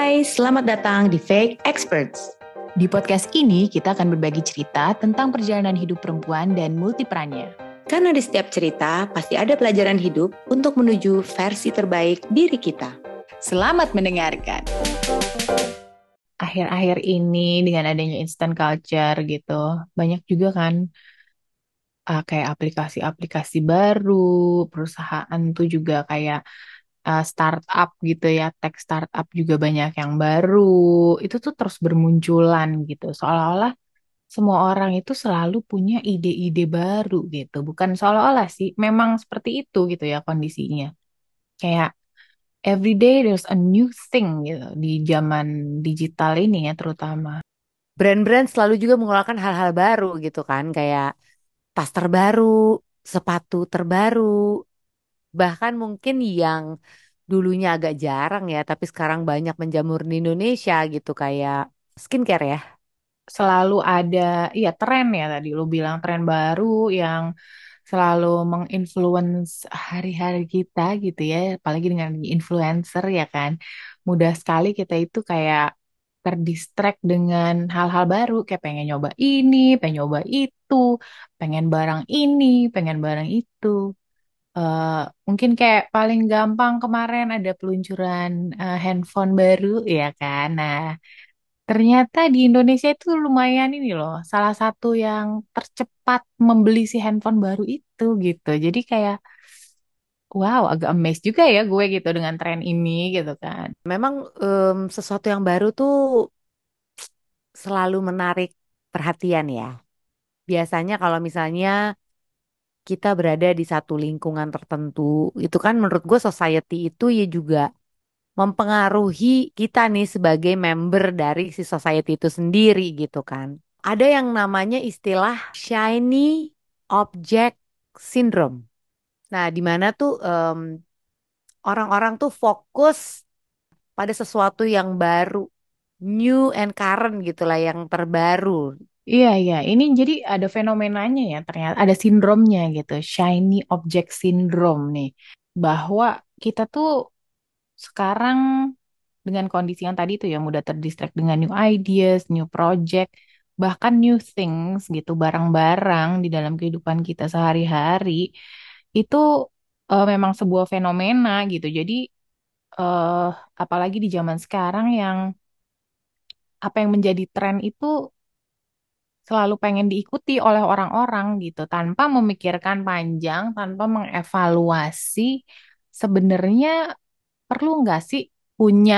Hai, selamat datang di Fake Experts. Di podcast ini kita akan berbagi cerita tentang perjalanan hidup perempuan dan multiperannya. Karena di setiap cerita pasti ada pelajaran hidup untuk menuju versi terbaik diri kita. Selamat mendengarkan. Akhir-akhir ini dengan adanya instant culture gitu, banyak juga kan uh, kayak aplikasi-aplikasi baru, perusahaan tuh juga kayak uh, startup gitu ya, tech startup juga banyak yang baru. Itu tuh terus bermunculan gitu. Seolah-olah semua orang itu selalu punya ide-ide baru gitu. Bukan seolah-olah sih, memang seperti itu gitu ya kondisinya. Kayak every day there's a new thing gitu di zaman digital ini ya terutama. Brand-brand selalu juga mengeluarkan hal-hal baru gitu kan, kayak tas terbaru, sepatu terbaru, bahkan mungkin yang dulunya agak jarang ya, tapi sekarang banyak menjamur di Indonesia gitu kayak skincare ya. Selalu ada, iya tren ya tadi lu bilang tren baru yang selalu menginfluence hari-hari kita gitu ya, apalagi dengan influencer ya kan. Mudah sekali kita itu kayak terdistract dengan hal-hal baru, kayak pengen nyoba ini, pengen nyoba itu, pengen barang ini, pengen barang itu. Uh, mungkin kayak paling gampang kemarin ada peluncuran uh, handphone baru ya kan. Nah, ternyata di Indonesia itu lumayan ini loh, salah satu yang tercepat membeli si handphone baru itu gitu. Jadi kayak wow, agak amazed juga ya gue gitu dengan tren ini gitu kan. Memang um, sesuatu yang baru tuh selalu menarik perhatian ya. Biasanya kalau misalnya kita berada di satu lingkungan tertentu, itu kan menurut gue society itu ya juga mempengaruhi kita nih sebagai member dari si society itu sendiri gitu kan. Ada yang namanya istilah shiny object syndrome. Nah, di mana tuh orang orang-orang tuh fokus pada sesuatu yang baru, new and current gitulah yang terbaru. Iya, iya. Ini jadi ada fenomenanya ya ternyata. Ada sindromnya gitu. Shiny object syndrome nih. Bahwa kita tuh sekarang dengan kondisi yang tadi tuh ya mudah terdistract dengan new ideas, new project, bahkan new things gitu, barang-barang di dalam kehidupan kita sehari-hari. Itu uh, memang sebuah fenomena gitu. Jadi uh, apalagi di zaman sekarang yang apa yang menjadi tren itu selalu pengen diikuti oleh orang-orang gitu tanpa memikirkan panjang, tanpa mengevaluasi sebenarnya perlu nggak sih punya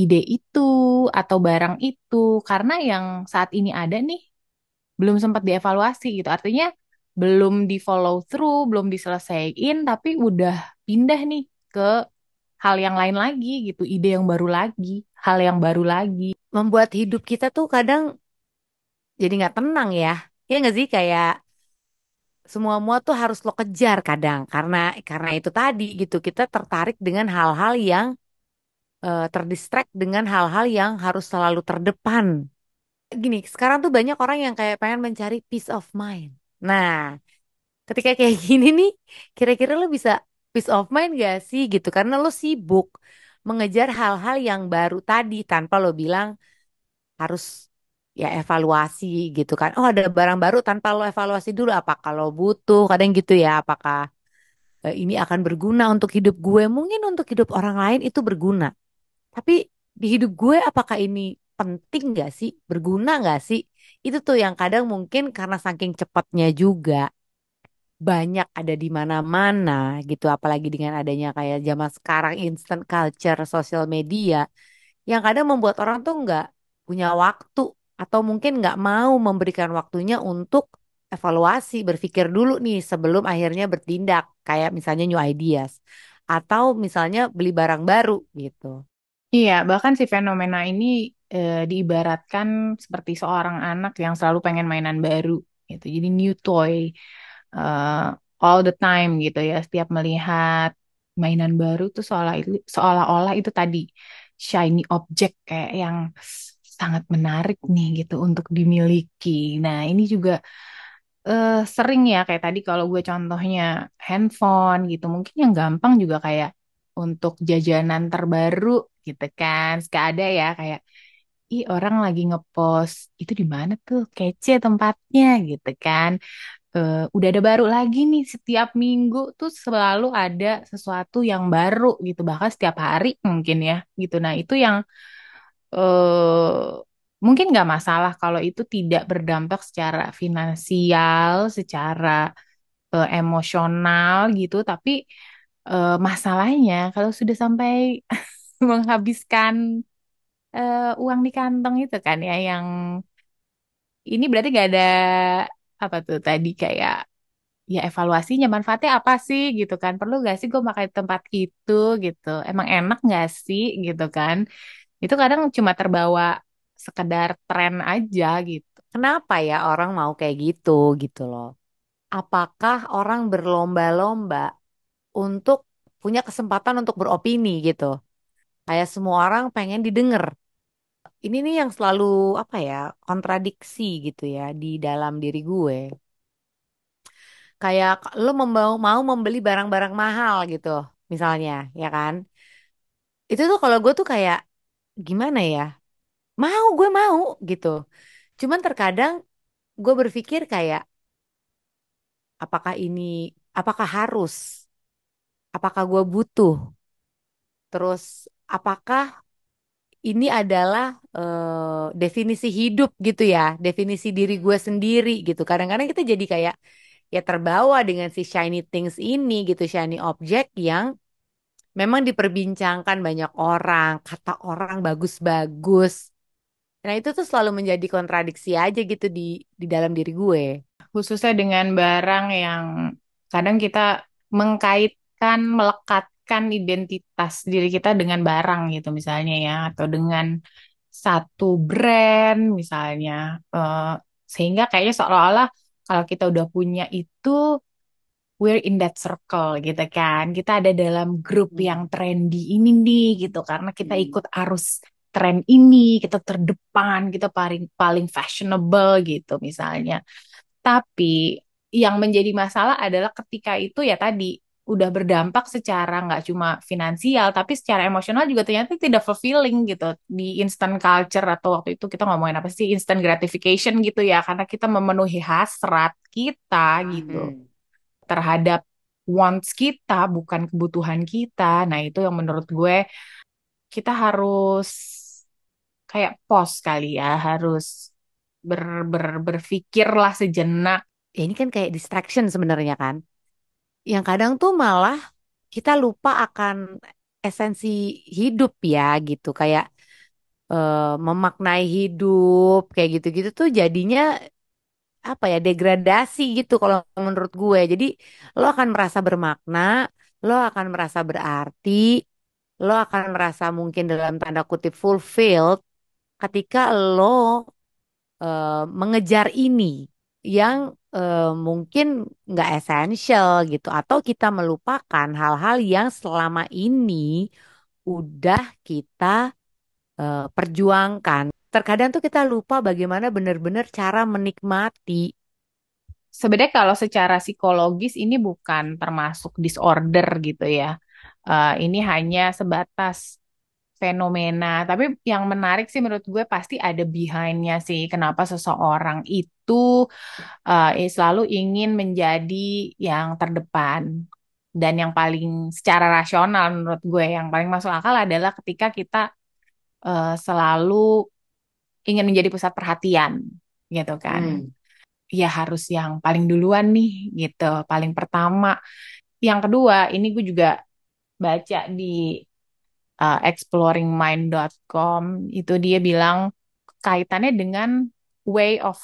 ide itu atau barang itu karena yang saat ini ada nih belum sempat dievaluasi gitu. Artinya belum di follow through, belum diselesaikan tapi udah pindah nih ke hal yang lain lagi gitu, ide yang baru lagi, hal yang baru lagi. Membuat hidup kita tuh kadang jadi nggak tenang ya. Ya nggak sih kayak semua mua tuh harus lo kejar kadang karena karena itu tadi gitu kita tertarik dengan hal-hal yang uh, terdistract dengan hal-hal yang harus selalu terdepan. Gini, sekarang tuh banyak orang yang kayak pengen mencari peace of mind. Nah, ketika kayak gini nih, kira-kira lo bisa peace of mind gak sih gitu? Karena lo sibuk mengejar hal-hal yang baru tadi tanpa lo bilang harus ya evaluasi gitu kan. Oh ada barang baru tanpa lo evaluasi dulu apa kalau butuh kadang gitu ya apakah eh, ini akan berguna untuk hidup gue mungkin untuk hidup orang lain itu berguna. Tapi di hidup gue apakah ini penting gak sih berguna gak sih? Itu tuh yang kadang mungkin karena saking cepatnya juga banyak ada di mana-mana gitu apalagi dengan adanya kayak zaman sekarang instant culture sosial media yang kadang membuat orang tuh nggak punya waktu atau mungkin nggak mau memberikan waktunya untuk evaluasi, berpikir dulu nih sebelum akhirnya bertindak, kayak misalnya new ideas atau misalnya beli barang baru gitu. Iya, bahkan si fenomena ini e, diibaratkan seperti seorang anak yang selalu pengen mainan baru gitu. Jadi new toy uh, all the time gitu ya. Setiap melihat mainan baru tuh seolah seolah-olah itu tadi shiny object kayak yang sangat menarik nih gitu untuk dimiliki. Nah, ini juga uh, sering ya kayak tadi kalau gue contohnya handphone gitu. Mungkin yang gampang juga kayak untuk jajanan terbaru gitu kan. Suka ada ya kayak ih orang lagi ngepost itu di mana tuh kece tempatnya gitu kan. Eh, udah ada baru lagi nih setiap minggu tuh selalu ada sesuatu yang baru gitu bahkan setiap hari mungkin ya gitu. Nah itu yang eh mungkin nggak masalah kalau itu tidak berdampak secara finansial, secara eh, emosional gitu, tapi eh, masalahnya kalau sudah sampai menghabiskan eh, uang di kantong itu kan ya, yang ini berarti nggak ada apa tuh tadi kayak ya evaluasinya manfaatnya apa sih gitu kan, perlu nggak sih gue makan di tempat itu gitu, emang enak nggak sih gitu kan, itu kadang cuma terbawa sekedar tren aja gitu. Kenapa ya orang mau kayak gitu gitu loh? Apakah orang berlomba-lomba untuk punya kesempatan untuk beropini gitu? Kayak semua orang pengen didengar. Ini nih yang selalu apa ya kontradiksi gitu ya di dalam diri gue. Kayak lo membau, mau membeli barang-barang mahal gitu, misalnya, ya kan? Itu tuh kalau gue tuh kayak gimana ya? Mau, gue mau gitu. Cuman terkadang gue berpikir kayak apakah ini, apakah harus, apakah gue butuh, terus apakah ini adalah eh, definisi hidup gitu ya, definisi diri gue sendiri gitu. Kadang-kadang kita jadi kayak ya terbawa dengan si shiny things ini gitu, shiny object yang memang diperbincangkan banyak orang, kata orang bagus-bagus. Nah itu tuh selalu menjadi kontradiksi aja gitu di di dalam diri gue. Khususnya dengan barang yang kadang kita mengkaitkan, melekatkan identitas diri kita dengan barang gitu misalnya ya, atau dengan satu brand misalnya. Eh, sehingga kayaknya seolah-olah kalau kita udah punya itu, we're in that circle gitu kan. Kita ada dalam grup Hmm. yang trendy ini nih gitu, karena kita Hmm. ikut arus tren ini, kita terdepan, kita paling paling fashionable gitu misalnya. Tapi yang menjadi masalah adalah ketika itu ya tadi udah berdampak secara nggak cuma finansial, tapi secara emosional juga ternyata tidak fulfilling gitu di instant culture atau waktu itu kita ngomongin apa sih instant gratification gitu ya, karena kita memenuhi hasrat kita gitu Hmm. Terhadap wants kita bukan kebutuhan kita. Nah itu yang menurut gue kita harus kayak pause kali ya, harus ber, ber, berpikirlah sejenak Ya ini kan kayak distraction sebenarnya kan. Yang kadang tuh malah kita lupa akan esensi hidup ya gitu. Kayak eh, memaknai hidup kayak gitu-gitu tuh jadinya apa ya degradasi gitu kalau menurut gue. Jadi lo akan merasa bermakna, lo akan merasa berarti, lo akan merasa mungkin dalam tanda kutip fulfilled ketika lo eh, mengejar ini yang eh, mungkin nggak esensial gitu atau kita melupakan hal-hal yang selama ini udah kita eh, perjuangkan. Terkadang tuh kita lupa bagaimana benar-benar cara menikmati. Sebenarnya kalau secara psikologis ini bukan termasuk disorder gitu ya. Eh, ini hanya sebatas fenomena. Tapi yang menarik sih menurut gue pasti ada behind-nya sih. Kenapa seseorang itu eh, selalu ingin menjadi yang terdepan. Dan yang paling secara rasional menurut gue yang paling masuk akal adalah ketika kita eh, selalu ingin menjadi pusat perhatian gitu kan. Hmm. Ya harus yang paling duluan nih gitu, paling pertama. Yang kedua, ini gue juga baca di uh, exploringmind.com itu dia bilang kaitannya dengan way of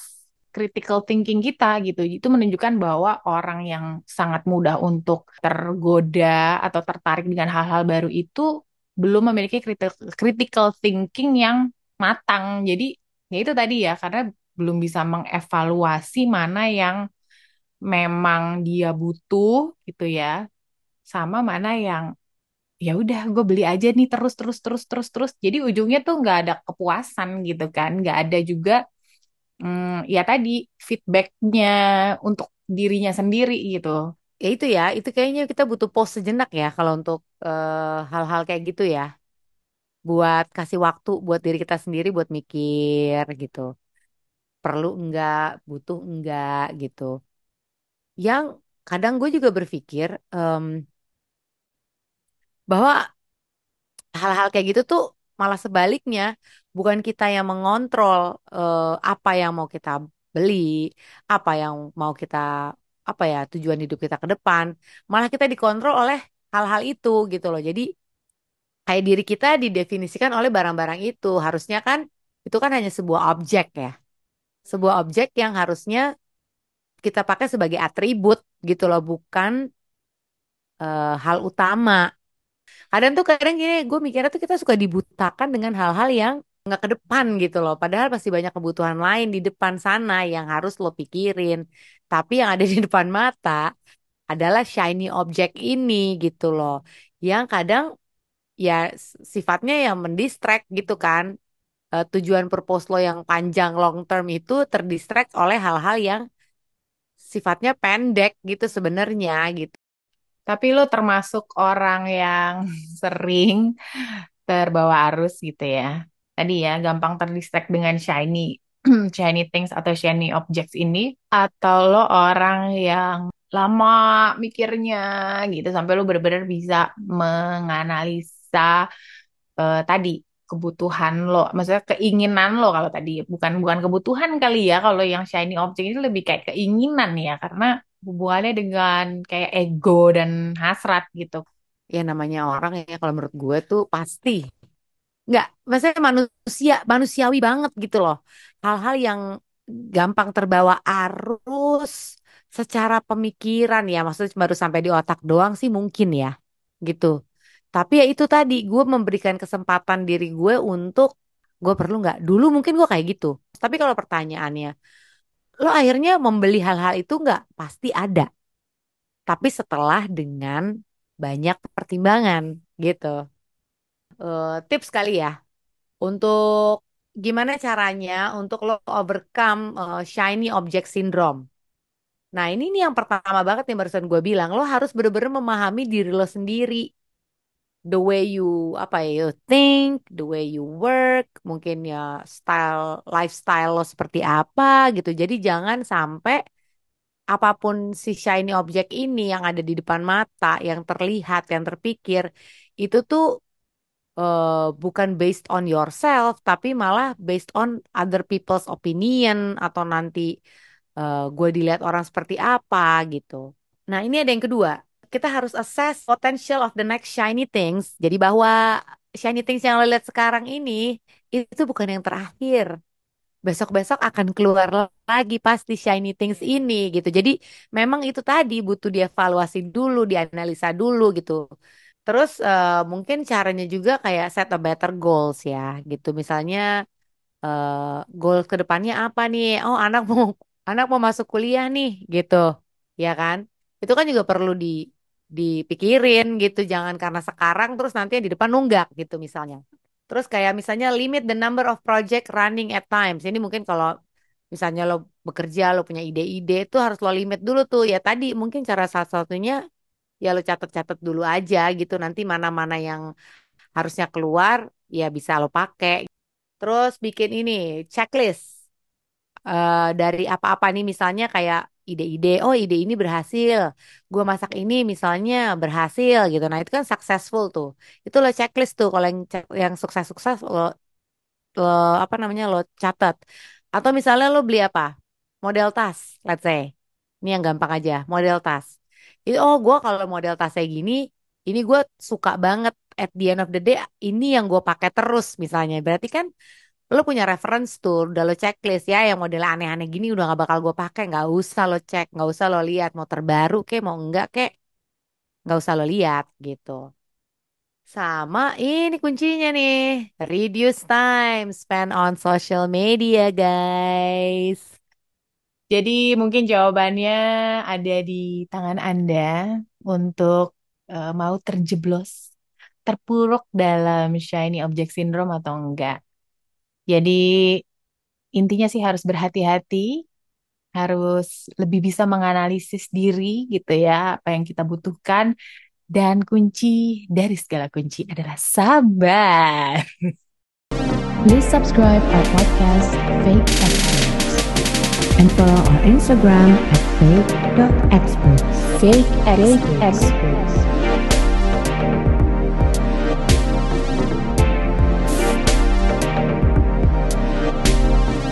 critical thinking kita gitu. Itu menunjukkan bahwa orang yang sangat mudah untuk tergoda atau tertarik dengan hal-hal baru itu belum memiliki critical, critical thinking yang matang. Jadi ya itu tadi ya karena belum bisa mengevaluasi mana yang memang dia butuh gitu ya, sama mana yang ya udah gue beli aja nih terus terus terus terus terus. Jadi ujungnya tuh nggak ada kepuasan gitu kan, nggak ada juga hmm, ya tadi feedbacknya untuk dirinya sendiri gitu. Ya itu ya, itu kayaknya kita butuh pause sejenak ya kalau untuk eh, hal-hal kayak gitu ya. Buat kasih waktu buat diri kita sendiri buat mikir gitu. Perlu enggak, butuh enggak gitu. Yang kadang gue juga berpikir em, bahwa hal-hal kayak gitu tuh malah sebaliknya bukan kita yang mengontrol eh, apa yang mau kita beli, apa yang mau kita apa ya tujuan hidup kita ke depan, malah kita dikontrol oleh hal-hal itu gitu loh. Jadi kayak diri kita didefinisikan oleh barang-barang itu. Harusnya kan itu kan hanya sebuah objek ya. Sebuah objek yang harusnya kita pakai sebagai atribut gitu loh, bukan eh, hal utama. Kadang tuh kadang gini, gue mikirnya tuh kita suka dibutakan dengan hal-hal yang nggak ke depan gitu loh. Padahal masih banyak kebutuhan lain di depan sana yang harus lo pikirin. Tapi yang ada di depan mata adalah shiny object ini gitu loh. Yang kadang ya sifatnya yang mendistract gitu kan. Eh, tujuan purpose lo yang panjang long term itu terdistract oleh hal-hal yang sifatnya pendek gitu sebenarnya gitu. Tapi lo termasuk orang yang sering terbawa arus gitu ya. Tadi ya, gampang terdistract dengan shiny shiny things atau shiny objects ini. Atau lo orang yang lama mikirnya gitu sampai lo benar-benar bisa menganalisa eh, tadi kebutuhan lo, maksudnya keinginan lo kalau tadi. Bukan bukan kebutuhan kali ya kalau yang shiny object ini lebih kayak keinginan ya. Karena hubungannya dengan kayak ego dan hasrat gitu. Ya namanya orang ya kalau menurut gue tuh pasti. Nggak maksudnya manusia manusiawi banget gitu loh. Hal-hal yang gampang terbawa arus secara pemikiran ya. Maksudnya baru sampai di otak doang sih mungkin ya gitu tapi ya itu tadi gue memberikan kesempatan diri gue untuk gue perlu nggak? Dulu mungkin gue kayak gitu. Tapi kalau pertanyaannya lo akhirnya membeli hal-hal itu nggak? Pasti ada. Tapi setelah dengan banyak pertimbangan gitu. Eh, tips kali ya. Untuk gimana caranya untuk lo overcome uh, shiny object syndrome. Nah, ini nih yang pertama banget yang barusan gue bilang, lo harus bener-bener memahami diri lo sendiri. The way you apa ya, you think, the way you work, mungkin ya style lifestyle lo seperti apa gitu. Jadi jangan sampai apa pun si shiny object ini yang ada di depan mata, yang terlihat, yang terpikir, itu tuh eh, bukan based on yourself, tapi malah based on other people's opinion atau nanti eh, gue dilihat orang seperti apa gitu. Nah, ini ada yang kedua. Kita harus assess potential of the next shiny things. Jadi bahwa shiny things yang lo lihat sekarang ini itu bukan yang terakhir. Besok-besok akan keluar lagi pasti shiny things ini gitu. Jadi memang itu tadi butuh dievaluasi dulu, dianalisa dulu gitu. Terus eh, mungkin caranya juga kayak set a better goals ya gitu. Misalnya eh goals ke depannya apa nih? Oh, anak mau anak mau masuk kuliah nih gitu. Ya kan? Itu kan juga perlu di dipikirin gitu. Jangan karena sekarang terus nanti di depan nunggak gitu misalnya. Terus kayak misalnya limit the number of project running at times. Ini mungkin kalau misalnya lo bekerja, lo punya ide-ide itu harus lo limit dulu tuh. Ya tadi mungkin cara satu-satunya ya lo catat-catat dulu aja gitu nanti mana-mana yang harusnya keluar ya bisa lo pakai terus bikin ini checklist eh, dari apa-apa nih misalnya kayak ide-ide oh ide ini berhasil gue masak ini misalnya berhasil gitu. Nah itu kan successful tuh. Itu lo checklist tuh kalau yang yang sukses-sukses lo lo apa namanya lo catat. Atau misalnya lo beli apa? Model tas let's say. Ini yang gampang aja model tas. Itu oh gue kalau model tas kayak gini ini gue suka banget. At the end of the day ini yang gue pakai terus misalnya. Berarti kan lo punya reference tuh udah lo checklist ya yang model aneh-aneh gini udah gak bakal gue pakai nggak usah lo cek nggak usah lo lihat mau terbaru kek mau enggak kek nggak usah lo lihat gitu sama ini kuncinya nih. Reduce time spent on social media, guys. Jadi mungkin jawabannya ada di tangan Anda untuk eh, mau terjeblos, terpuruk dalam shiny object syndrome atau enggak. Jadi intinya sih harus berhati-hati, harus lebih bisa menganalisis diri gitu ya, apa yang kita butuhkan Dan kunci dari segala kunci adalah sabar. Please subscribe our podcast Fake Experts and follow our Instagram at fake.experts. Fake Fake experts. Experts.